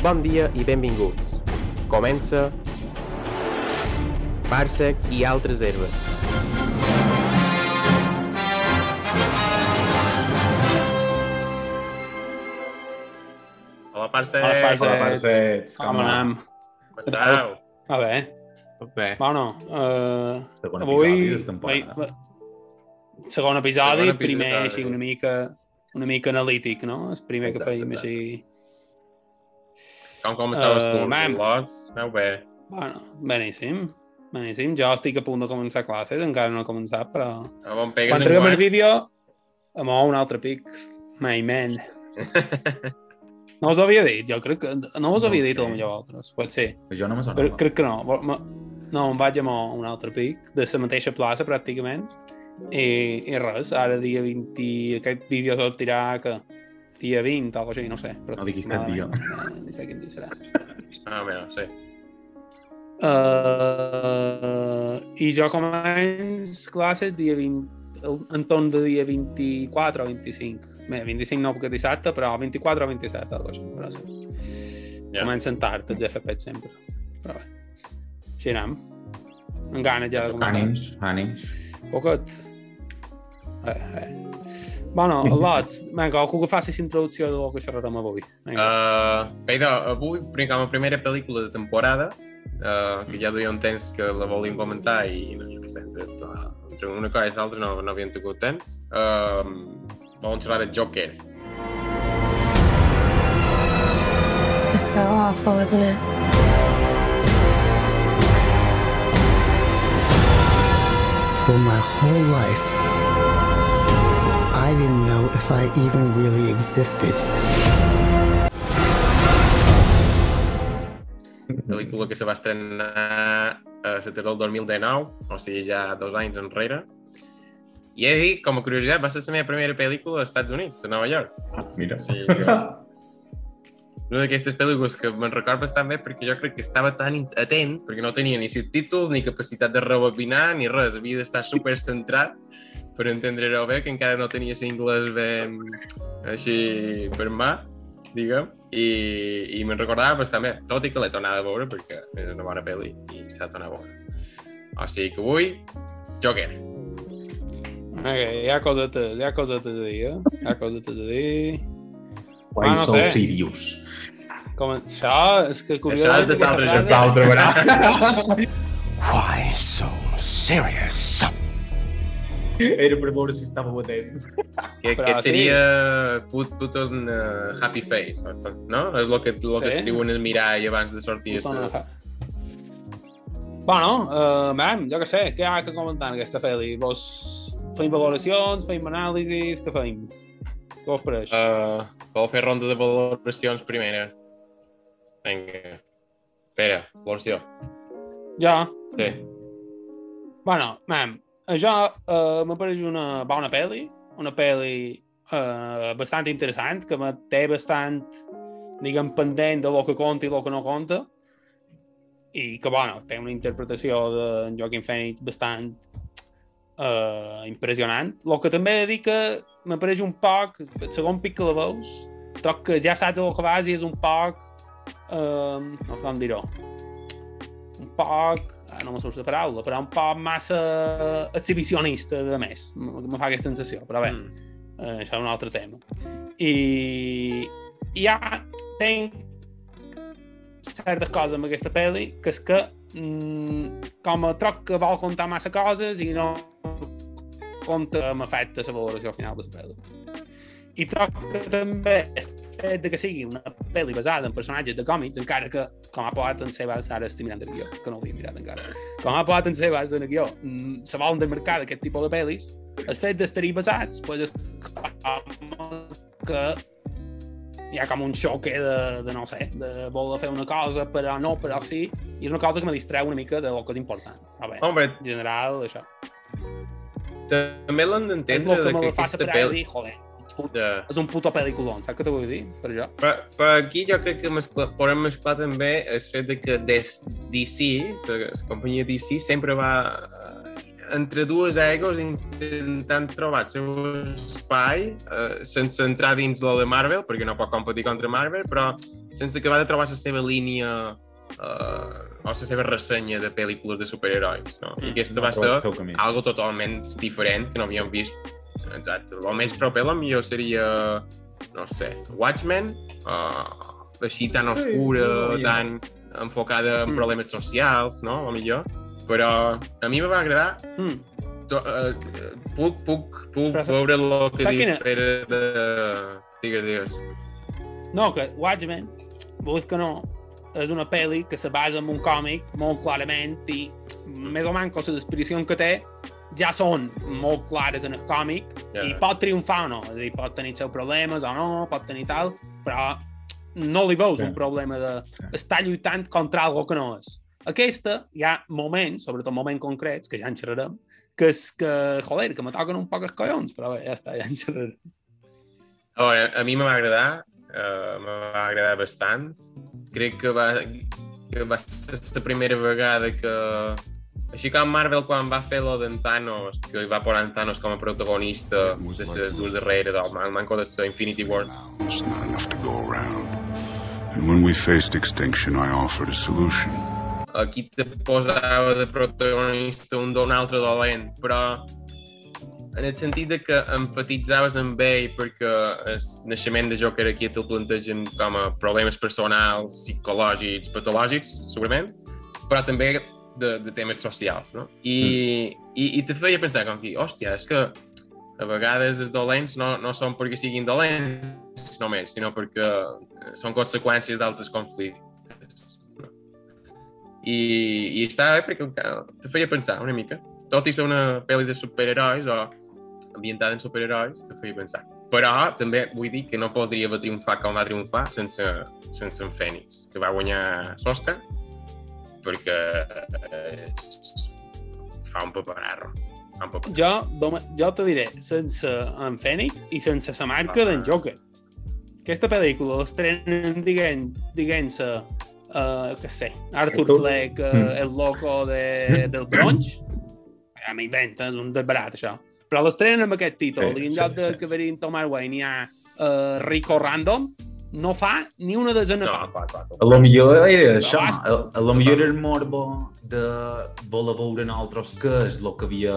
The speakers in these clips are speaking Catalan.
Bon dia i benvinguts. Comença Parsecs i altres herbes. Hola, Parcet. Hola, Parcet. Hola, Parcets. Com anem? Com esteu? A bé. Tot bé. Bueno, uh, Segon avui... episodi de Segon episodi, Segon primer episodi. així una mica, una mica analític, no? El primer que Exacte, fèiem exacte. així... Com començava Eh, el curs, mem. lots? Aneu bé. Bueno, beníssim. Beníssim. Jo estic a punt de començar classes, encara no he començat, però... A on pegues Quan traguem el vídeo, amb un altre pic. My man. No us ho havia dit, jo crec que... No us ho No havia dit, sé. potser vosaltres. Pot ser. Jo no me Però sonava. crec que no. No, em vaig amb un altre pic, de la mateixa plaça, pràcticament. I, i res, ara dia 20... Aquest vídeo sortirà que dia 20 o alguna cosa així, no sé. Però No diguis cap dia. aproximadament. Eh, Ni sé quin dia serà. Ah, bé, sí. Uh, I jo començ classes dia 20, el- entorn de dia 24 o 25. Bé, 25 no perquè dissabte, però 24 o 27, alguna cosa així. Però sí. Ja. Comencen tard, els FP sempre. Però bé, així anem. Amb ganes ja de començar. Ànims, ànims. Poquet. Eh, eh. Bueno, lots, vinga, algú que faci la introducció del que xerrarem avui. Vinga. Uh, bé, idò, avui, pri- com a primera pel·lícula de temporada, uh, que ja duia un temps que la volíem comentar i no, jo què sé, entre, entre una cosa i l'altra no, no havíem tingut temps. Uh, volem xerrar de Joker. It's so awful, isn't it? For my whole life, I didn't know if I even really existed. pel·lícula que se va estrenar a la tardor del 2019, o sigui, ja dos anys enrere. I he dir, com a curiositat, va ser la meva primera pel·lícula als Estats Units, a Nova York. Mira. O sigui, que... una d'aquestes pel·lícules que me'n record bastant bé perquè jo crec que estava tan atent, perquè no tenia ni subtítols, ni capacitat de rebobinar, ni res. Havia d'estar super centrat per entendre-ho bé, que encara no tenia l'anglès ben així per mà, diguem, i, i me'n recordava bastant bé, tot i que l'he tornat a veure perquè és una bona pel·li i s'ha tornat bona. O sigui que avui, Joker. Okay, hi ha cosetes, hi ha cosetes a dir, eh? Hi ha cosetes a dir... Why Ah, no so sé. serious? Com... Això és que curiós... Això és de l'altre joc. L'altre? Why so serious? Era per veure si estava atent. Que, Però que sí. seria put, put un uh, happy face, no? És el que, que Sí. es diuen el mirall abans de sortir. Bueno, sa- bueno uh, man, jo què sé, què hi ha que comentar en aquesta pel·li? Vos feim valoracions, feim anàlisis, què feim? Què vos pareix? Uh, vol fer ronda de valoracions primera. Vinga. Espera, valoració. Jo, Sí. bueno, man, això uh, m'apareix una bona pel·li, una pel·li uh, bastant interessant, que me té bastant, diguem, pendent de lo que conta i lo que no conta, i que, bueno, té una interpretació de Joaquin Phoenix bastant uh, impressionant. El que també he de dir que m'apareix un poc, el segon pic que la veus, troc que ja saps el que vas i és un poc... Uh, no sé com dir-ho. Un poc... Ah, no me surt la paraula, però un poc massa exhibicionista, de més. Me fa aquesta sensació, però bé, Mm. eh, això és un altre tema. I, i ja tenc certes coses amb aquesta pel·li, que és que mm, com a troc que vol contar massa coses i no compta m'afecta la valoració final de la pel·li. I troc que també fet de que sigui una pel·li basada en personatges de còmics, encara que, com ha posat en Sebas, ara estic mirant el guió, que no l'havia mirat encara, com ha posat en Sebas en el guió, mm, se volen desmarcar d'aquest tipus de pel·lis, el fet d'estar-hi basats, pues, és com que hi ha com un xoque de, de, no sé, de voler fer una cosa, però no, però sí, i és una cosa que me distreu una mica de lo que és important. Però bé, Hombre, en general, això. també l'han És d'entendre el que que la fa aquesta pel·li... dir, joder, Ja. és un puto pel·liculon, saps què te vull dir? Per això. Però, però aquí jo crec que mescla, podem mesclar també el fet de que des DC, la, la companyia DC, sempre va eh, entre dues egos intentant trobar el seu espai eh, sense entrar dins lo de Marvel, perquè no pot competir contra Marvel, però sense acabar de trobar la seva línia uh, o la seva ressenya de pel·lícules de superherois, no? I Mm, aquesta no va ser algo totalment diferent que no havíem vist. Exacte. El més proper a millor seria, no sé, Watchmen, uh, així tan oscura, ja. tan enfocada en Mm. problemes socials, no? A millor. Però a mi me va agradar Mm. to, uh, puc, puc, puc Però veure el que dius, quina- Pere, de... Digues, digues. No, que Watchmen, vulguis que no, és una pel·li que se basa en un còmic molt clarament i més o menys les inspiracions que té ja són molt clares en el còmic Ja. i pot triomfar o no, és a dir, pot tenir seus problemes o no, pot tenir tal, però no li veus Sí. un problema de estar lluitant contra algo que no és. Aquesta, hi ha moments, sobretot moments concrets, que ja en xerrarem, que és que, joder, que me toquen un poc els collons, però bé, ja està, ja en xerrarem. A, veure, a mi me va agradar, uh, me va agradar bastant. Crec que va, que va ser la primera vegada que... Així com Marvel quan va fer lo d'en Thanos, que va posar en Thanos com a protagonista de les dues darreres del man- manco de la Infinity War. Not enough to go around. And when we faced extinction, I offered a solution. Aquí te posava de protagonista un d'un altre dolent, però en el sentit de que empatitzaves amb ell perquè el naixement de Joker aquí te'l plantegen com a problemes personals, psicològics, patològics, segurament, però també de, de temes socials, no? I, mm. i, i te feia pensar com que, hòstia, és que a vegades els dolents no, no són perquè siguin dolents només, sinó perquè són conseqüències d'altres conflictes. No? I, i estava bé perquè te feia pensar una mica. Tot i ser una pel·li de superherois o ambientada en superherois, te feia pensar. Però també vull dir que no podria haver triomfat com va triomfar sense, sense en Fènix, que va guanyar l'Oscar perquè eh, fa un paperarro. Fa un paperarro. jo, doma- jo te diré, sense en Fènix i sense la marca d'en Joker. Aquesta pel·lícula l'estrenen diguent, diguent-se, uh, què sé, Arthur Arthur? Fleck, uh, Mm. el loco de, del bronx, ja m'inventa, és un desbarat això. Però l'estrenen amb aquest títol, Sí, i en sí, lloc de sí, que sí. Tomar Wayne hi ha uh, Rico Random, no fa ni una desena No, part. clar, clar, clar. A lo millor era això, basta. a, a lo millor era el morbo de voler veure en altres què és el que havia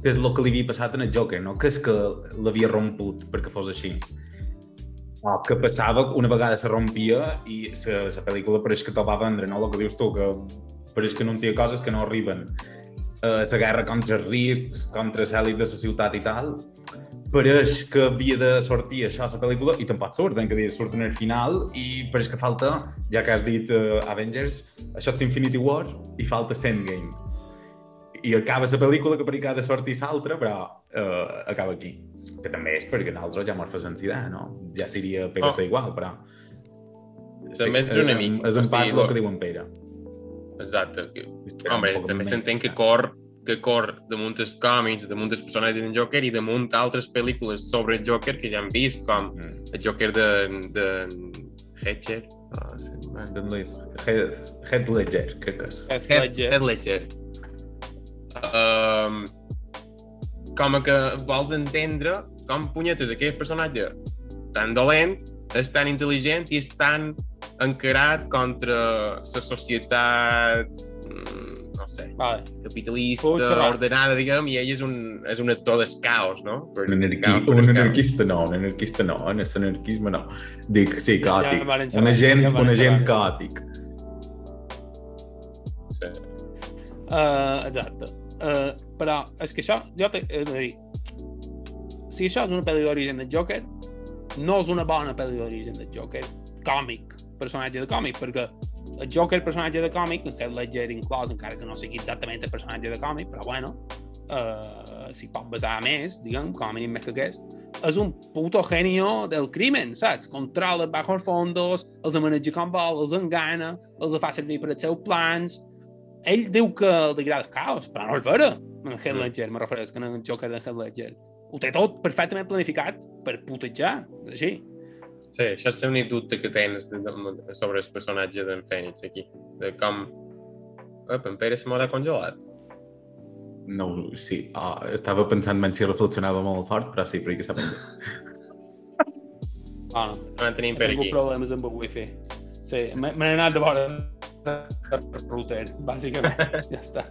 què és el que li havia passat en el Joker, no? Què és que l'havia romput perquè fos així. O que passava que una vegada se rompia i la, la pel·lícula pareix que te'l va vendre, no? El que dius tu, que pareix que anuncia coses que no arriben. Eh, la guerra contra els riscs, contra l'èlit de la ciutat i tal, pareix que havia de sortir això a la pel·lícula i tampoc surt, que havia de sortir en el final i pareix que falta, ja que has dit uh, Avengers, això és Infinity War i falta Endgame. I acaba la pel·lícula que pareix que ha de sortir l'altra, però uh, acaba aquí. Que també és perquè nosaltres ja mos fem idea, no? Ja seria pegar-se Oh. igual, però... També és una mica, És en o part sigui, el que diuen Pere. Exacte. Que, Home, un també s'entén que cor que cor damunt els còmics, damunt els personatges d'en Joker i damunt altres pel·lícules sobre el Joker que ja hem vist, com Mm. el Joker de, de Hedger. Oh, sí. Head, Head Ledger, crec que és. Heath Head, Ledger. Head Ledger. Um, com a que vols entendre com punyetes aquell personatge tan dolent és tan intel·ligent i és tan encarat contra la societat mm, no sé, Vale. capitalista, Puig ordenada, diguem, i ell és un, és un actor del caos, no? Per, Un, anarqui, caos, per un el caos. anarquista no, un anarquista no, en l'anarquisme no. Dic, sí, Ja- ja caòtic. varen un agent, ja un agent caòtic. Sí. Uh, exacte. Uh, però és que això, jo te, és a dir, si això és una pel·li d'origen del Joker, no és una bona pel·li d'origen del Joker còmic, personatge de còmic, perquè el Joker personatge de còmic, en Heath Ledger inclòs, encara que no sigui exactament el personatge de còmic, però bueno, uh, si pot basar més, diguem, com a mínim més que aquest, és un puto genio del crimen, saps? Controla els bajos fondos, els maneja com vol, els engana, els fa servir per als seus plans. Ell diu que li agrada el caos, però no és vera. En Heath. Ledger, me refereix, que en el Joker de Heath Ledger. Ho té tot perfectament planificat per putejar, és així. Sí, això és l'únic dubte que tens de, de, sobre el personatge d'en Fènix aquí. De com... Ep, en Pere se m'ha congelat. No, sí, oh, estava pensant menys si reflexionava molt fort, però sí, perquè s'ha penjat. Ah, no. no en tenim per aquí. problemes amb el wifi. Sí, me n'he anat de vora el router, bàsicament. ja està.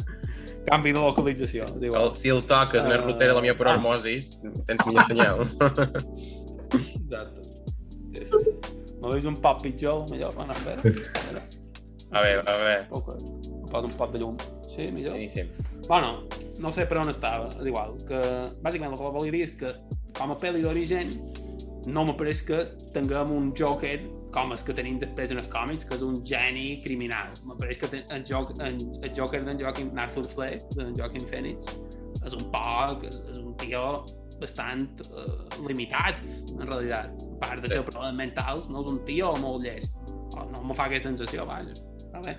Canvi de localització. és igual. Si el toques en el Ah. router la meva per osmosis, tens millor senyal. Exacte. Sí, sí, sí. No veus un poc pitjor, millor? Bueno, espera. espera. A veure, a veure. Ok. Posa un pot de llum. Sí, millor? Iniciem. Bueno, no sé per on estava, és igual, que bàsicament el que volia dir és que com a pel·li d'origen no m'apareix que tinguem un Joker com els que tenim després en els còmics, que és un geni criminal. M'apareix que el, joc, el, el Joker d'en Joaquin Arthur Fleck, d'en Joaquin Phoenix, és un poc, és un tio bastant uh, limitat, en realitat. A part de Sí. problemes mentals, no és un tio molt llest. Oh, no me fa aquesta sensació, vaja. Però bé,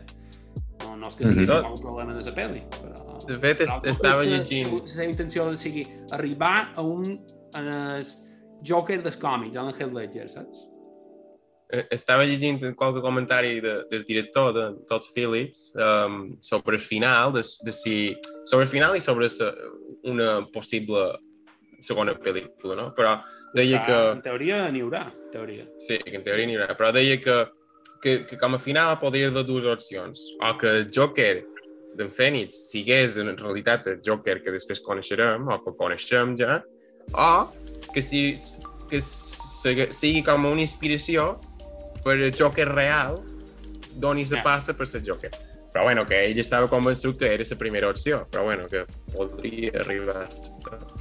no, no és que sigui mm -hmm. un problema de la pel·li, però... De fet, però estava llegint- La seva intenció sigui arribar a un en el Joker dels còmics, en el Heath Ledger, saps? Eh, Estava llegint qualque comentari de, del director, de Todd Phillips, um, sobre el final, de, de si, sobre el final i sobre sa, una possible segona pel·lícula, no? Però deia que... En teoria n'hi haurà, en teoria. Sí, que en teoria n'hi haurà, però deia que, que, que com a final podria haver dues opcions. O que el Joker d'en Phoenix sigués en realitat el Joker que després coneixerem, o que coneixem ja, o que, si, que sigui, com una inspiració per el Joker real d'on se Ja. passa per ser Joker. Però bueno, que ell estava convençut que era la primera opció, però bueno, que podria arribar a.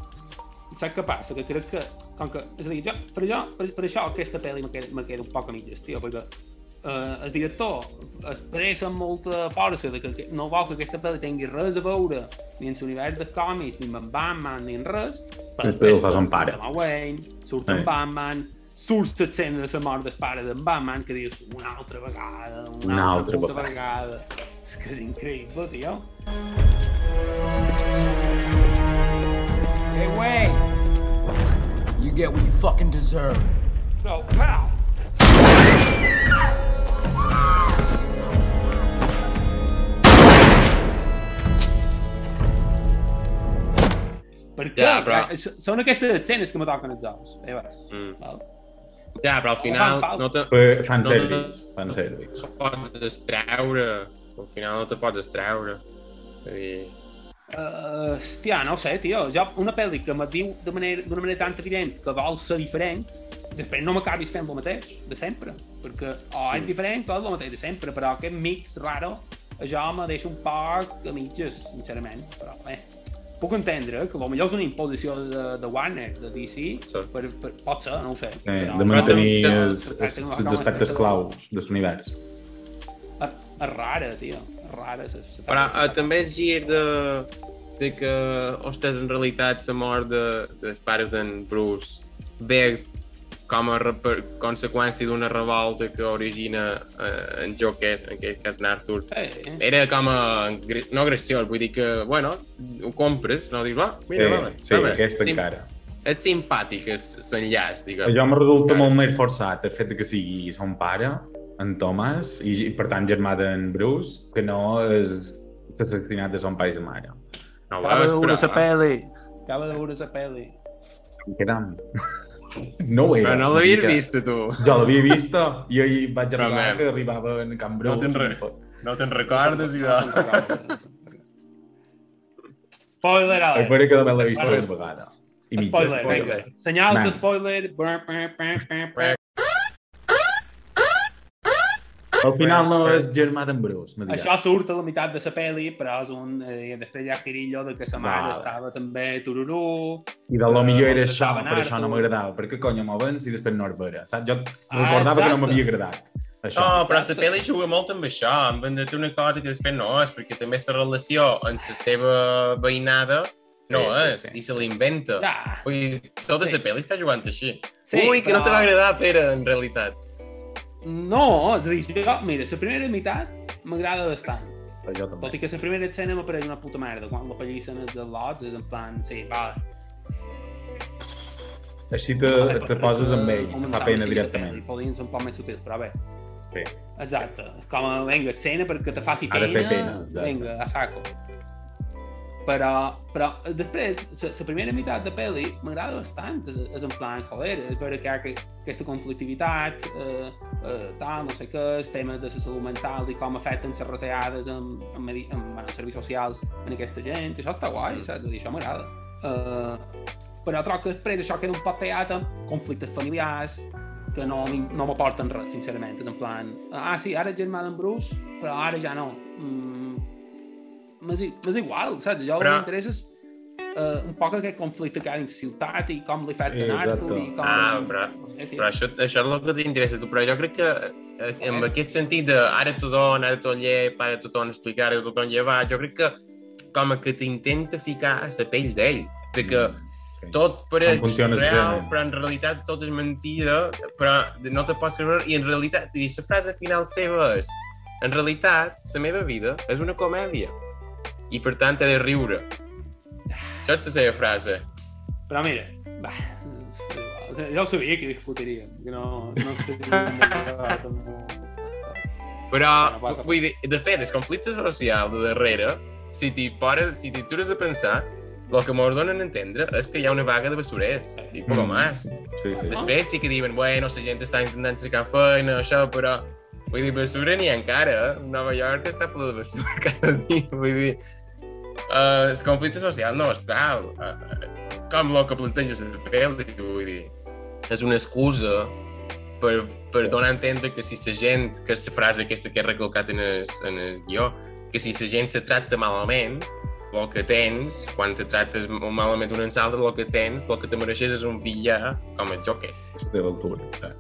Saps què passa? Que crec que, com que, és a dir, jo, per, jo, per, per això aquesta pel·li me queda, me queda un poc a mitges, tio, perquè eh, el director expressa amb molta força de que que no vol que aquesta pel·li tingui res a veure ni en l'univers de còmics, ni amb Batman, ni en res. Però Després ho fa son pare. Amb Wayne, surt amb Sí. Batman, surt l'escena de la mort del pare d'en Batman, que dius una altra vegada, una, Una altra, altra vegada. És que és increïble, tio. Hey, Wayne! You get what you fucking deserve. No, pal! Perquè Ja, però- eh, s- són aquestes escenes que me toquen els ous. Eh, vas. Mm. Val? Ja, però al final Fan no te, Fe- Fan No, service, fan service. no pots extreure. Al final no te pots extreure. Vull dir, Uh, hòstia, no ho sé, tio. Jo, una pel·li que me diu d'una manera, manera tan evident que vol ser diferent, després no m'acabis fent el mateix, de sempre. Perquè o és diferent o és el mateix de sempre, però aquest mix raro, això me deixa un poc a mitges, sincerament. Però, bé, puc entendre que potser és una imposició de, de Warner, de DC, Sí. per, per, pot ser, no ho sé. Eh, però- de mantenir els, aspectes claus de l'univers. És rara, tio. És rara. És, és Però uh, també el gir de, de que, ostres, en realitat la mort de, dels pares d'en Bruce ve com a re- per conseqüència d'una revolta que origina uh, en Joker, en aquest cas en Arthur. Eh, Era com a, no agressiós, vull dir que, bueno, ho compres, no? Dius, va, mira, sí, vale, sí, va bé. aquesta Sim- encara. És simpàtic, és l'enllaç, diguem. Jo me resulta Encara. molt més forçat el fet de que sigui son pare, en Thomas, i per tant germà d'en Bruce, que no és l'assassinat de son pare i sa mare. No, Acaba de veure la pel·li. Acaba de veure la pel·li. Quedam. No ho era. Però no l'havies vist, tu. Jo l'havia vista i ahir vaig Però, arribar man, que arribava en Can no Bruce. tens res. No te'n recordes i de... Spoiler alert. pare que també l'he vist Spoiler. una vegada. I mitja, Spoiler, vinga. Senyals de Al final no és germà d'en Bruce, me diràs. Això surt a la meitat de la pel·li, però és un... Eh, després hi ha girillo de que sa mare Vale. estava també tururú. I de lo millor era Eh, això, Saben per això no m'agradava. Perquè conya m'ho vens i després no és vera, saps? Jo Ah, recordava que no exacte. m'havia agradat. Això. No, però la Exacte. pel·li juga molt amb això, amb vendre una cosa que després no és, perquè també la relació amb la seva veïnada no Sí, sí, és, sí. i se l'inventa. Ja. Vull dir, tota Sí. la pel·li està jugant així. Sí, Ui, que no però- te va agradar, Pere, en realitat. No, és a dir, jo, mira, la primera meitat m'agrada bastant. Però jo Tot també. i que la primera escena m'apareix una puta merda. Quan la pellissen els lots és en plan, sí, vale. Així te, Vale, te poses amb ell, fa pena directament. Podien ser un poc més sutils, però bé. Sí. Exacte. Com a, vinga, escena perquè te faci pena. pena. Vinga, a saco. Però, però després, la primera meitat de pel·li m'agrada bastant. És, és en plan, joder, és veure que hi ha que, aquesta conflictivitat, eh, eh, tal, no sé què, el tema de la salut mental i com afecten les retallades en, en, en, en, en serveis socials en aquesta gent. Això està guai, saps? Dir, Això m'agrada. Eh, però trobo que després això queda un poc tallat amb conflictes familiars, que no, no m'aporten res, sincerament. És en plan, ah, sí, ara ets germà d'en Bruce, però ara ja no. Mm, m'és i- m'és igual, saps? Jo Però- m'interessa uh, un poc aquest conflicte que hi ha dins ciutat i com li Sí, afecten Arthur i com... Ah, però, però això, això és el que t'interessa a tu, però jo crec que eh, en aquest sentit de ara tothom, ara tot llep, ara tothom explicar, ara tothom llevar, jo crec que com a que t'intenta ficar a la pell d'ell, de que Sí. tot pareix real, escena. però en realitat tot és mentida, però no te pots creure, i en realitat, i la frase final seva és en realitat, la meva vida és una comèdia, i per tant he de riure. Això és la seva frase. Però mira, va, jo sabia que discutiríem, que no, no estaríem. Però, vull dir, de fet, el conflicte social de darrere, si t'hi pores, si t'hi a pensar, el que mos donen a entendre és que hi ha una vaga de basurers, i poco Mm. más. Sí, sí. Després sí que diuen, bueno, la gent està intentant cercar feina, això, però, vull dir, basura n'hi ha encara, eh? Nova York està ple de basura cada dia, vull dir, uh, el conflicte social no és tal, uh, com el que planteges a la pel·li, vull dir, és una excusa per, per donar a entendre que si la gent, que és la frase aquesta que he recalcat en el, en el guió, que si la gent se tracta malament, el que tens, quan te tractes malament un ens altre, el que tens, el que te mereixes és un villà com el Joker. És de l'altura.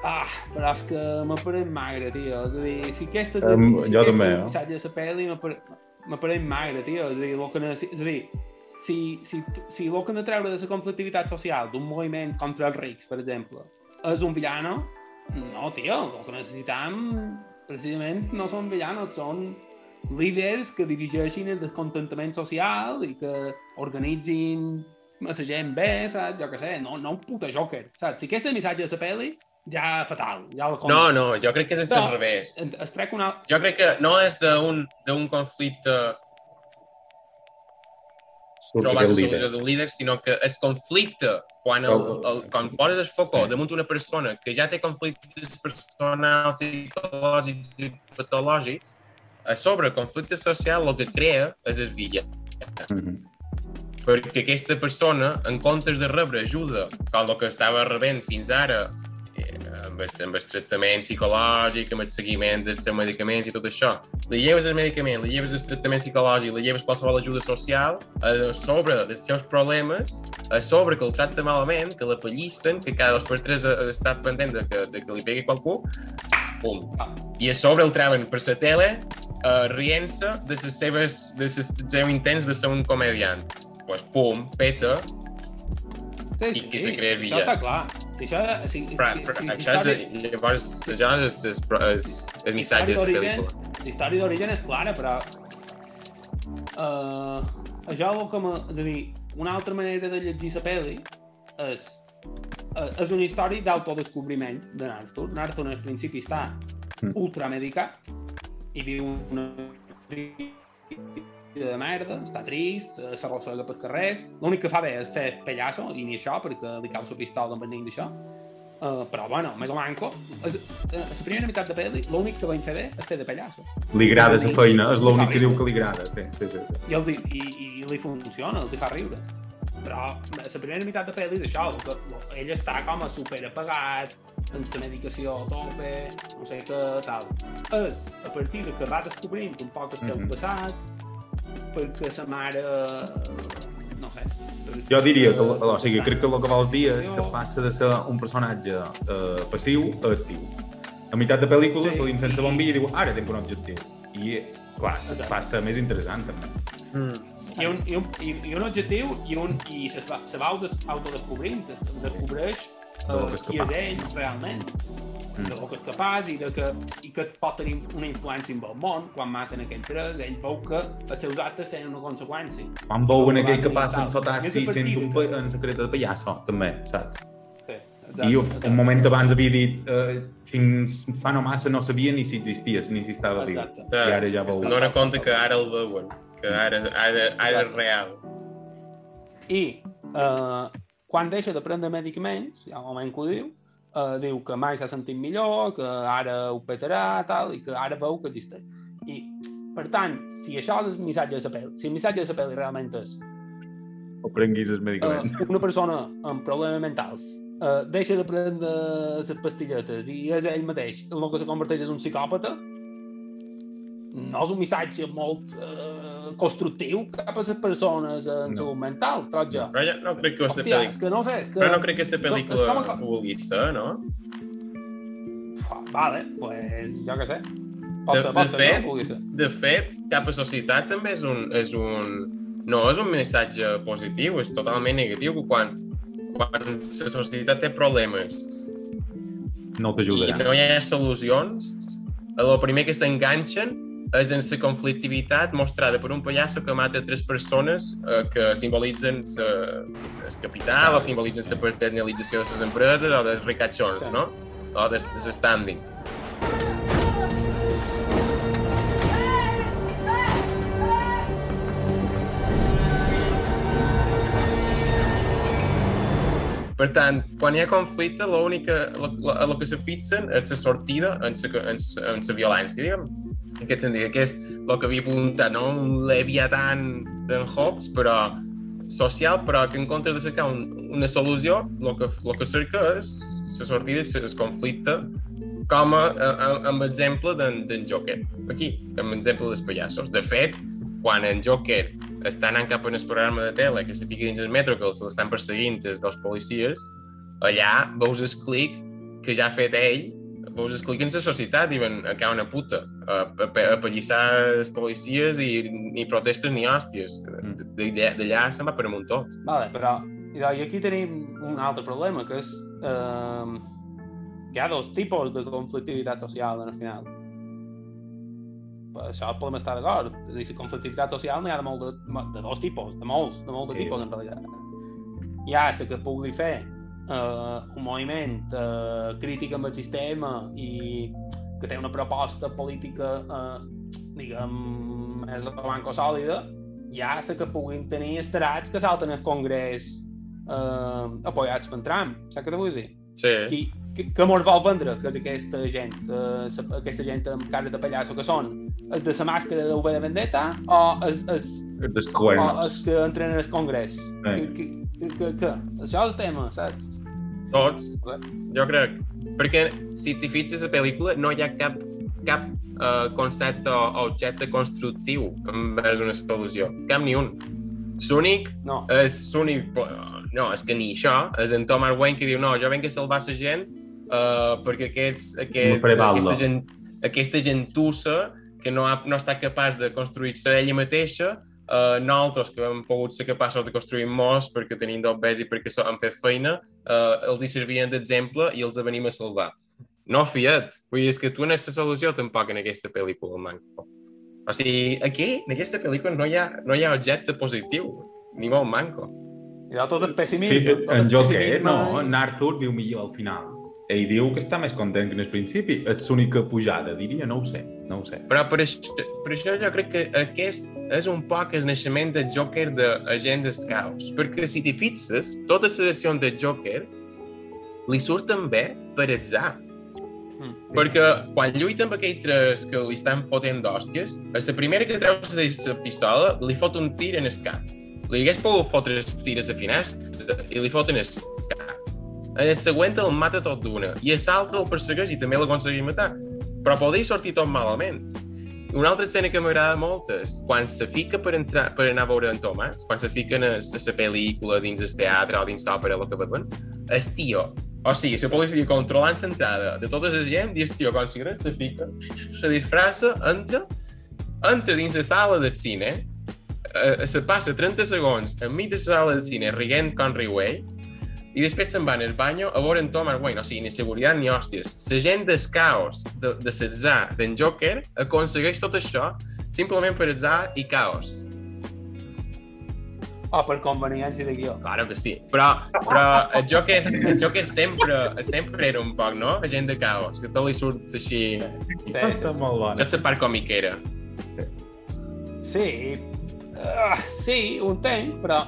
Ah, però és que m'apareix magre, tio. És a dir, si aquesta... Si jo aquesta també, eh? missatge de la pel·li m'apare- m'apareix magre, tio. És a dir, el que és a dir, si, si, si el que han de treure de la conflictivitat social d'un moviment contra els rics, per exemple, és un villano, no, tio, el que necessitam precisament no són villanos, són líders que dirigeixin el descontentament social i que organitzin a la gent bé, saps? Jo què sé, no, no un puta Joker, saps? Si aquest és el missatge de la pel·li, ja fatal. Ja la No, no, jo crec que és No. al revés. Es, trec una... Jo crec que no és d'un conflicte trobar la solució d'un líder, sinó que el conflicte, quan, el, el, quan poses el foco damunt una persona que ja té conflictes personals, psicològics i patològics, a sobre el conflicte social el que crea és el villà. Mhm. perquè aquesta persona, en comptes de rebre ajuda, com el que estava rebent fins ara, eh, amb, el, amb el tractament psicològic, amb el seguiment dels seus medicaments i tot això, li lleves el medicament, li lleves el tractament psicològic, li lleves qualsevol ajuda social, a sobre dels seus problemes, a sobre que el tracta malament, que la pellissen, que cada dos per tres eh, està pendent de que, de que li pegui qualcú, pum. I a sobre el treuen per la tele, uh, rient-se de les seves, de ses, dels seus intents de ser un comediant. Pues pum, peta, Sí, I que se crea el Això està clar. Si això... Si, però, si, però si, això és, llavors, això és, és, és, és missatge de la pel·lícula. La història d'origen és clara, però... Uh, això el que me... És a dir, una altra manera de llegir la pel·li és... Uh, és una història d'autodescobriment de Arthur. Arthur al principi està Mm. ultramedicat i viu una de merda, està trist, eh, s'arrossega pels carrers. L'únic que fa bé és fer pellasso, i ni això, perquè li cau la pistola nen d'això. Uh, però bueno, més o manco. És, eh, la primera meitat de pel·li, l'únic que vam fer bé és fer de pallasso. Li agrada la feina, és l'únic que diu que li agrada. Sí, sí, sí. sí. I, els, hi- i, i li funciona, els hi fa riure. Però la primera meitat de pel·li és això, que ell està com a superapagat, amb la medicació a tope, no sé què, tal. És a partir de que va descobrint un poc el seu Mhm. passat, perquè sa mare... no sé... Jo diria que, o sigui, crec que el que vols dir és que passa de ser un personatge eh, passiu a actiu. A meitat de pel·lícula Sí. se li encén la bombilla i diu ara tinc un objectiu. I, clar, se Exacte. fa ser més interessant, també. I un, i un, i, un objectiu i, un, i se, va, se va auto- autodescobrint, es descobreix és qui és ell realment, Mm. de lo que és capaç i, de que, i que pot tenir una influència en el món quan maten aquell tres, ell veu que els seus actes tenen una conseqüència. Quan veuen aquell que passa en tal. sotat I és i a partir sent un, de- pa- en secret de pallasso, també, saps? Sí, I un, un moment abans havia dit eh, fins fa no massa no sabia ni si existies, ni si estava viu. Exacte. I ara ja veu. dona compte que ara el veuen, que ara, ara, ara és real. I eh, quan deixa de prendre medicaments, hi ha un moment que ho diu, eh, diu que mai s'ha sentit millor, que ara ho petarà, tal, i que ara veu que existeix. I, per tant, si això és el missatge de la pel·li, si el missatge de la pel·li realment és O prenguis els medicaments. uh, una persona amb problemes mentals uh, deixa de prendre les pastilletes i és ell mateix el que se converteix en un psicòpata, no és un missatge molt uh, constructiu cap a les persones en No. salut mental, trob jo. Però jo no crec que és pel·lícula... que no sé... Que... Però no crec que com pel·lícula a- ho vulgui ser, no? Fa, Vale, pues jo què sé. Pot De- ser, de pot ser, fet- no? Ser. De fet, cap a societat també és un, és un... No és un missatge positiu, és totalment negatiu. que Quan, quan la societat té problemes No i t'ajudarà. no hi ha solucions, el primer que s'enganxen és en la conflictivitat mostrada per un pallasso que mata tres persones eh, que simbolitzen el capital o simbolitzen la paternalització de les empreses o dels ricachons, no? O del standing. Per tant, quan hi ha conflicte, l'única, lo que se fixen és la sortida en en la violència, diguem. En aquest sentit, aquest, el que havia apuntat, no? un leviatán d'en Hobbes, però social, però que en comptes de cercar un, una solució, el que, el que cerca és la sortida, el conflicte, com a, a, amb exemple d'en d'en Joker, aquí, amb exemple dels pallassos. De fet, quan en Joker està anant cap a un programa de tele que se fica dins el metro, que l'estan perseguint els dos policies, allà veus el clic que ja ha fet ell, veus el clic en la societat, diuen, a ca una puta, a, a, a pallissar els policies i ni protestes ni hòsties. D'allà d'allà se'n va per amunt tot. Vale, però i i aquí tenim un altre problema, que és eh, que hi ha dos tipus de conflictivitat social en el final. Per això podem estar d'acord. És a dir, conflictivitat social n'hi ha de, molt de, de dos tipus, de molts, de molts de Sí. tipus, en realitat. Hi ha la que pugui fer eh, un moviment eh, crític amb el sistema i que té una proposta política, eh, diguem, més o manco sòlida, ha la que puguin tenir estarats que salten al Congrés eh, apoyats per Trump. Saps què te vull dir? Sí. Qui, que, que mos vol vendre, que és aquesta gent, eh, aquesta gent amb cara de pallasso, que són els de la màscara de V de Vendetta o els, els, Els o els cuernos. que entrenen al Congrés? Eh. Que, que, que, que, que? Això és el tema, saps? Tots, jo crec. Perquè si t'hi fixes a la pel·lícula no hi ha cap, cap uh, concepte o objecte constructiu envers una solució. Cap ni un. L'únic No. és l'únic... No, és que ni això. És en Tom Wayne que diu no, jo venc a salvar la gent uh, perquè aquests, aquests, aquesta, gent, aquesta gentussa que no, ha, no està capaç de construir-se ella mateixa uh, nosaltres que hem pogut ser capaços de construir molts perquè tenim d'obès i perquè so- han fet feina, uh, els hi servien d'exemple i els venim a salvar. No fiat. Vull dir, és que tu no ets la solució tampoc en aquesta pel·lícula, manco. O sigui, aquí, en aquesta pel·lícula, no hi ha, no hi ha objecte positiu, ni molt manco. I tot el Sí, pessimisme. tot en Joker, no, en Arthur diu millor al final. Ell diu que està més content que en el principi. És l'única pujada, diria, no ho sé, no ho sé. Però per això, per això jo crec que aquest és un poc el naixement del Joker d'Agendes Caos. Perquè si t'hi fixes, totes les accions del Joker li surten bé per atzar. Mm. Perquè quan lluita amb aquells tres que li estan fotent d'hòsties, a la primera que treu la pistola li fot un tir en el cap. Li hagués pogut fotre els tirs a finestra i li foten el cap. En el següent el mata tot d'una i a l'altre el persegueix i també l'aconsegueix matar. Però podria sortir tot malament. Una altra escena que m'agrada molt és quan se fica per, entrar, per anar a veure en Tomàs, quan se fiquen a, a la pel·lícula dins el teatre o dins l'òpera, el que veuen, el tio, o sigui, la policia controlant l'entrada de tota la gent i el tio, quan se se fica, se disfraça, entra, entra dins la sala del cine, eh, se passa 30 segons enmig de la sala del cine rient com riuell i després se'n va al banyo a veure en Thomas Wayne, o sigui, ni seguretat ni hòsties. La gent del caos, de, de l'atzar d'en Joker, aconsegueix tot això simplement per atzar i caos. O per conveniència de guió. Claro que sí. Però, però el Joker, el Joker sempre, sempre era un poc, no? Agent de caos, que tot li surt així... Sí, sí, sí. molt bona. Saps la part comiquera? Sí, Uh, sí, ho entenc, però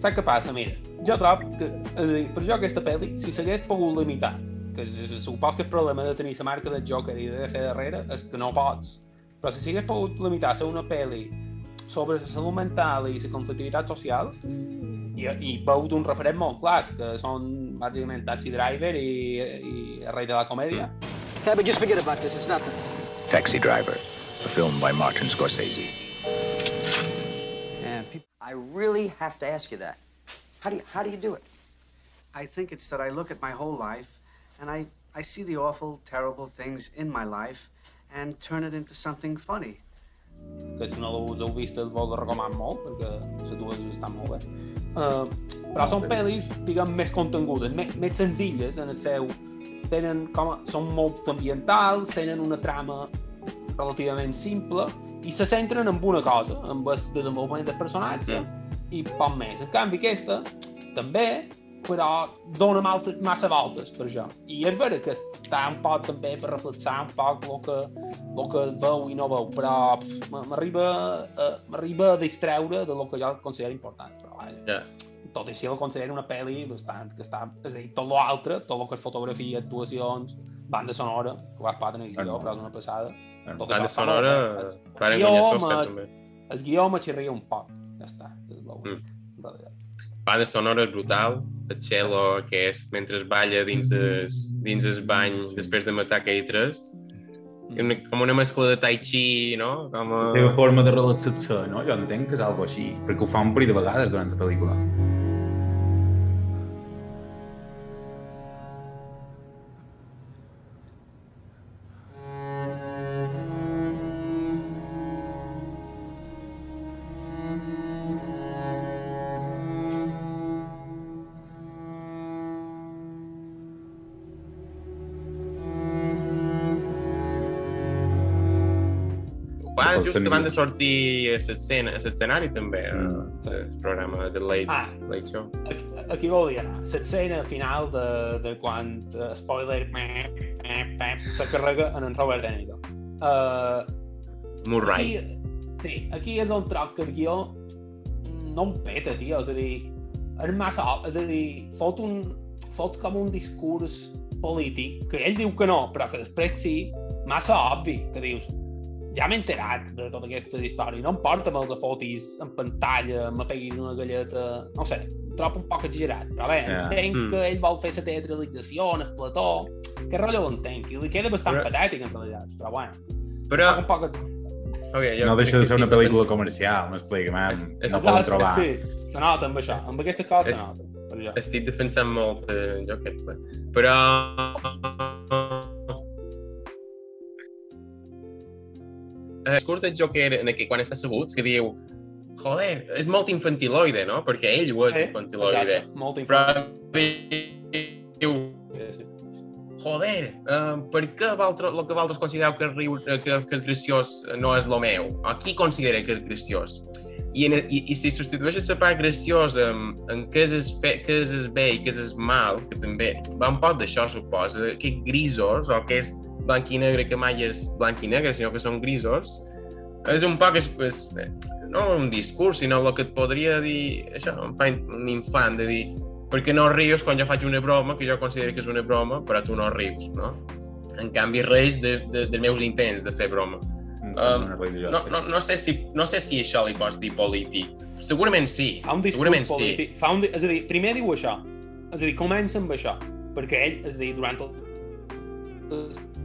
saps què passa? Mira, jo trobo que, dir, per jo aquesta pel·li, si s'hagués pogut limitar, que és, és, supos que el problema de tenir la marca del Joker i de fer darrere és que no pots, però si s'hagués pogut limitar a ser una pel·li sobre la salut mental i la conflictivitat social, i, i veu d'un referent molt clar, que són bàsicament Taxi Driver i, i el rei de la comèdia. Cabby, just forget about this. It's nothing. Taxi Driver, a film by Martin Scorsese. Yeah, people. I really have to ask you that. How do you, how do you do it? I think it's that I look at my whole life and I, I see the awful, terrible things in my life and turn it into something funny. que si no l'heu heu vist el vos recoman molt, perquè les dues estan molt bé. Uh, però són pel·lis, diguem, més contingudes, més, més senzilles en el seu... Tenen com a, són molt ambientals, tenen una trama relativament simple i se centren en una cosa, en el desenvolupament del personatge i poc més. En canvi, aquesta també, però dona massa voltes per això. I és vera que està un poc també per reflexar un poc el que, el que veu i no veu, però m'arriba a- m'arriba a distreure de lo que jo considero important. Però, vaja, Ja. tot i així el considero una pel·li bastant, que està, és a dir, tot l'altre, tot el que és fotografia, actuacions, banda sonora, que va part el guió, però és una passada. Tot Banda sonora, varen guanyar l'Oscar, me- també. El guió me xirria un poc, ja està. Mm. realitat. Banda sonora brutal, el cello aquest mentre es balla dins es, dins el bany després de matar aquell tres. Una, com una mescla de tai chi, no? Com a... La seva forma de relaxar-se, no? Jo entenc que és algo així, perquè ho fa un parell de vegades durant la pel·lícula. Fa Pot just que van de sortir l'escenari també, Mm. el programa de Late, Ah. late Show. Aquí, aquí volia anar. L'escena final de, de quan, uh, spoiler, meh, meh, se carrega en en Robert De Niro. Uh, Murray. Aquí, sí, aquí és on troc que el guió no ho peta, tio. És a dir, és massa... És a dir, fot, un, fot com un discurs polític, que ell diu que no, però que després sí, massa obvi, que dius, ja m'he enterat de tota aquesta història, no em porta me'ls a fotis en pantalla, me peguis una galleta, no sé, trobo un poc exagerat, però bé, Ja. entenc Mm. que ell vol fer la teatralització en el plató, que rotllo l'entenc, i li queda bastant Però- patètic en realitat, però bueno, Però, un poc exagerat. okay, jo No deixa de ser una pel·lícula defen- comercial, m'explica, man. És- és- No poden trobar. Sí, se nota amb això. Amb aquestes coses És- se nota. Per això. Estic defensant molt eh, Joker, però... El discurs del Joker en aquell, quan està assegut, que diu joder, és molt infantiloide, no? Perquè ell ho és Sí, infantiloide. exacte, Molt Però infantil. diu, joder, uh, per què valtre, el que vosaltres considereu que, riu, que, que és graciós no és el meu? A qui considera que és graciós? I, en, i, i si substitueixes la part graciosa en, en què és, el fe, què és el bé i què és el mal, que també va un poc d'això, suposa, que grisos, o que és blanc i negre, que mai és blanc i negre, sinó que són grisos, és un poc, és, és, no un discurs, sinó el que et podria dir, això, em fa un infant de dir, perquè no rius quan jo faig una broma, que jo considero que és una broma, però tu no rius, no? En canvi, reis de, de, dels meus intents de fer broma. Um, no, no, no, sé si, no sé si això li pots dir polític. Segurament sí. Fa un Segurament sí. polític. Fa un, és a dir, primer diu això. És a dir, comença amb això. Perquè ell, és a dir, durant tot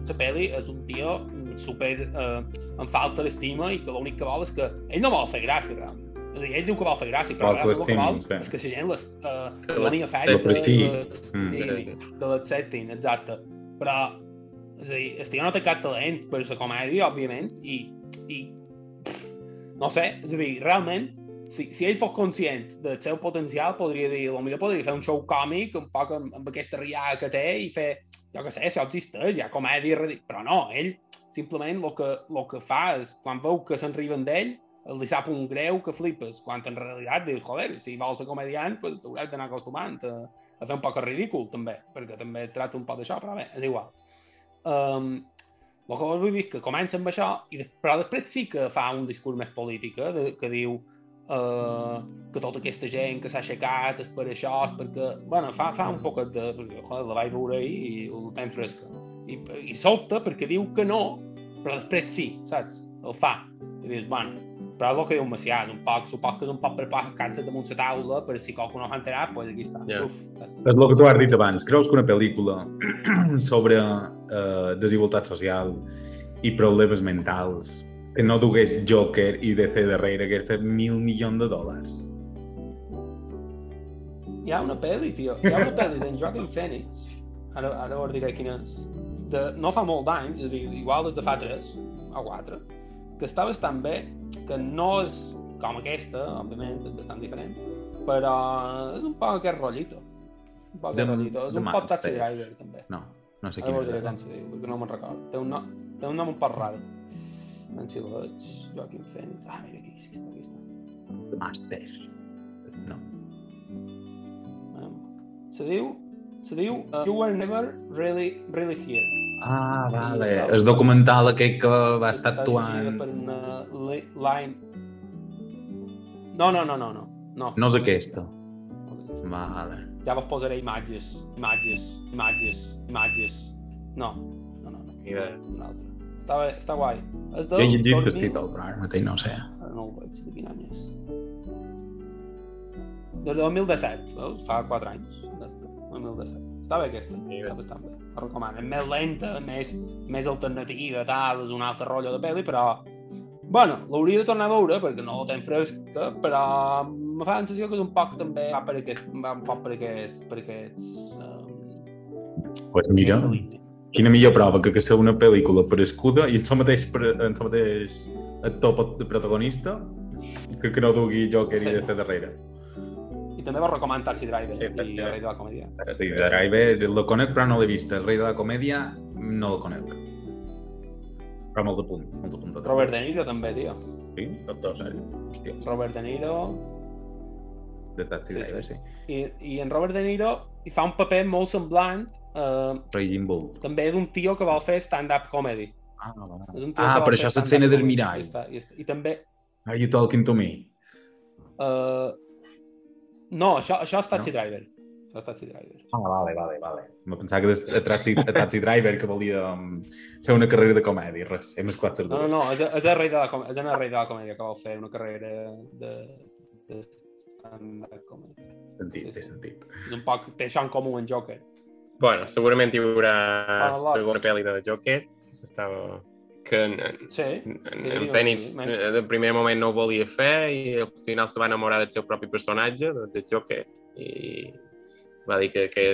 la pel·li és un tio super eh, amb falta d'estima i que l'únic que vol és que... Ell no vol fer gràcia, realment. És a dir, ell diu que vol fer gràcia, però el que vol sí. és que la gent les, uh, Que l'accepti. que Mm. que l'acceptin, exacte. Però, és a dir, el tio no té cap talent per la comèdia, òbviament, i, i pff, no sé, és a dir, realment, si, si ell fos conscient del seu potencial, podria dir, potser podria fer un show còmic un poc amb, amb aquesta riada que té i fer, jo què sé, això existeix, ha comèdia, però no, ell simplement el que, el que fa és, quan veu que se'n riuen d'ell, li sap un greu que flipes, quan en realitat dius, joder, si vols ser comediant, pues, t'hauràs d'anar acostumant a, a fer un poc ridícul, també, perquè també tracta un poc d'això, però bé, és igual. Um, El que vull dir és que comença amb això, i però després sí que fa un discurs més polític, eh, de, que diu uh, que tota aquesta gent que s'ha aixecat és per això, és perquè... bueno, fa, fa un poc de... Perquè, joder, la vaig veure ahir i ho tenc fresca. I, I sobta perquè diu que no, però després sí, saps? El fa. I dius, bueno, però és el que diu Macià, és un poc, supos que és un poc per posar cartes damunt la taula, per si qualcú no s'ha enterat, doncs aquí està. Ja. Uf, saps? És el que tu has dit abans. Creus que una pel·lícula sobre eh, desigualtat social i problemes mentals que no dugués Joker i DC darrere hagués fet mil milions de dòlars? Hi ha una pel·li, tio. Hi ha una pel·li d'en Joaquin Phoenix, ara, ara us diré quina és, de, no fa molt d'anys, és a dir, igual des de fa 3 o 4, que està bastant bé, que no és com aquesta, òbviament, és bastant diferent, però és un poc aquest rotllito. Un poc aquest rotllito. És un poc Taxi. Driver, també. No, no sé Ara quina us diré com se diu, perquè no me'n recordo. Té un, nom, té un nom un poc raro. En si el veig, Joaquin Phoenix. Ah, mira, aquí, aquí està, aquí està. The Master. No. Se diu, se diu uh, You Were Never Really, really Here. Ah, vale. Sí, El documental aquell que va estar actuant... per una li- line... No, no, no, no, no. No, No és aquesta. Vale. Ja vos posaré imatges, imatges, imatges, imatges. No, no, no, no. Mira. És una altra. Està, bé, està guai. És Jo he llegit el 2000 títol, però ara mateix no ho sé. Ara no el veig, de quin any és. Del 2017, veus? Fa 4 anys. Del 2017. Està bé aquesta, està bastant bé. La recomano. És més lenta, més, més alternativa, tal, és un altre rotllo de pel·li, però... Bueno, l'hauria de tornar a veure perquè no la tenc fresca, però me fa la sensació que és un poc també va per aquest, va un poc per aquests, per aquests, um, Pues mira, aquesta línia. Quina millor prova que que ser una pel·lícula per escuda i en el mateix, en el mateix actor de protagonista que, que no dugui Joker i Sí. de fer darrere. I també va recomanar Taxi Driver Sí, Taxi i Driver. el rei de la comèdia. Sí, Driver, el conec però no l'he vist. El rei de la comèdia no el conec. Però molts apunt, molts apunt. Robert De Niro també, tio. Sí? Tots dos. Hòstia, Robert De Niro, de Taxi Sí, Driver, sí. sí. I, i en Robert De Niro hi fa un paper molt semblant eh, Raging Bull. també d'un tio que vol fer stand-up comedy. Ah, va. És un tio ah per això és l'escena del mirall. I, està, i, està, I també... Are you talking to me? Eh, no, això, això és Taxi No? Driver. Això és Taxi Driver. Ah, vale, vale, vale. Me pensava que és a Taxi, a Taxi Driver que volia um, fer una carrera de comèdia. Res, he mesclat les No, no, dues. no, és, és, el rei de la, com- és en el rei de la comèdia que vol fer una carrera de, de stand-up comedy. Sentit, Sí, té sí. sentit. És un poc, té això en comú en Joker. Bueno, segurament hi haurà Ah, lots. segona pel·li de Joker, que s'estava... que en, en, Sí, sí, en sí, men- eh, de primer moment no ho volia fer i al final se va enamorar del seu propi personatge, de, de Joker, i va dir que, que,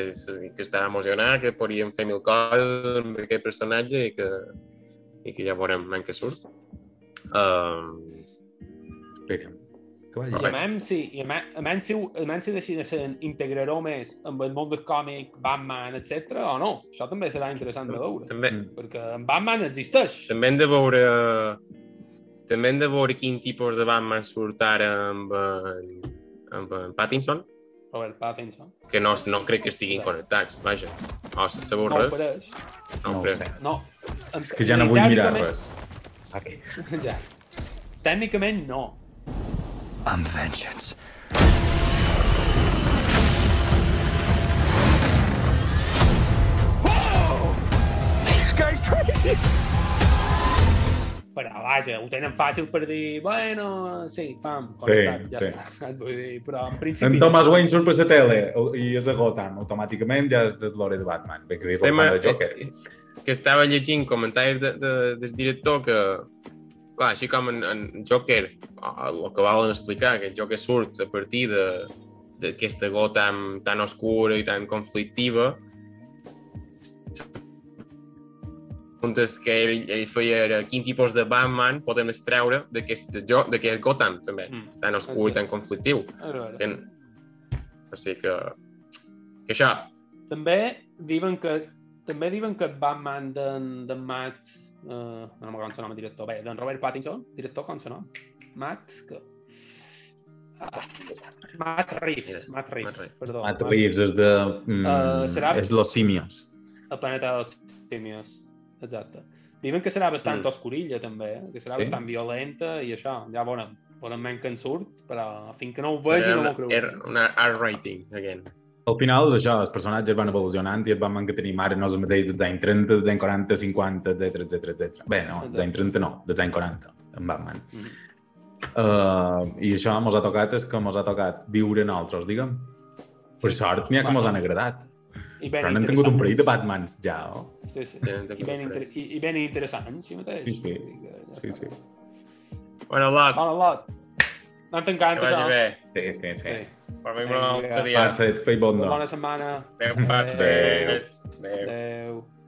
que estava emocionat, que podíem fer mil coses amb aquest personatge i que, i que ja veurem en què surt. Um, Mira, que va I dir. a més, sí, i a més, a més si, a més si decideixen integrar més amb el món del còmic, Batman, etc o no. Això també serà interessant de veure. també, Mm. Perquè en Batman existeix. també hem de veure també hem de veure quin tipus de Batman surt ara amb, en, amb en Pattinson, Robert Pattinson. que no, no crec que estiguin connectats, vaja. O se sabeu No ho res? pareix. No, No no. És que ja no vull mirar res. Okay. Ja. Tècnicament no. I'm vengeance. This guy's crazy. Però vaja, ho tenen fàcil per dir, bueno, sí, pam, Sí, connectat, ja sí. està. Et vull dir, però en principi... En Thomas Wayne surt per la tele i és a Gotham. Automàticament ja és de l'hora de Batman. Ben que dir Estem, de eh, Joker. que estava llegint comentaris de, de, del director que, clar, així com en, en Joker, el que volen explicar, que el Joker surt a partir d'aquesta Gotham tan oscura i tan conflictiva, preguntes que ell, ell feia era quin tipus de Batman podem extreure d'aquest jo- d'aquest Gotham, també, Mm. tan oscur i tan conflictiu. A veure. Que, o sigui que, que això, També diuen que també diuen que Batman d'en de Matt uh, no com se nom el director, bé, d'en Robert Pattinson, director com se nom? Matt, que... Ah, Matt Reeves, Matt Reeves, Matt Reeves. perdó. Matt Reeves és de... Mm, Eh, serà- És Los Simios. El planeta dels simios, exacte. Diuen que serà bastant Mm. oscurilla, també, eh? que serà Sí? bastant violenta i això, ja veurem. Veurem ben que en surt, però fins que no ho vegi no m'ho creu. era una R-rating, again. Al final és això, els personatges van evolucionant i es van que tenim ara no és el mateix dels anys 30, dels anys 40, 50, etc, etc, etc. Bé, no, dels anys 30 no, dels anys 40, en Batman. Mm. Uh, I això mos ha tocat és que mos ha tocat viure en altres, diguem. Per sort, n'hi ha que mos han agradat. I ben Però tingut un parell de Batmans ja, oh? Sí, sí. I ben, inter... I, I ben interessants, sí mateix. Sí, sí. Sí, sí. Bueno, Lots, Hola, Lot. No que t'encanta, vagi això? bé. Sí, sí, sí. Sí. Parlem un altre dia. Parce, ets feia bon Bona no. setmana. Adéu, paps. Adéu. Adéu. Adéu.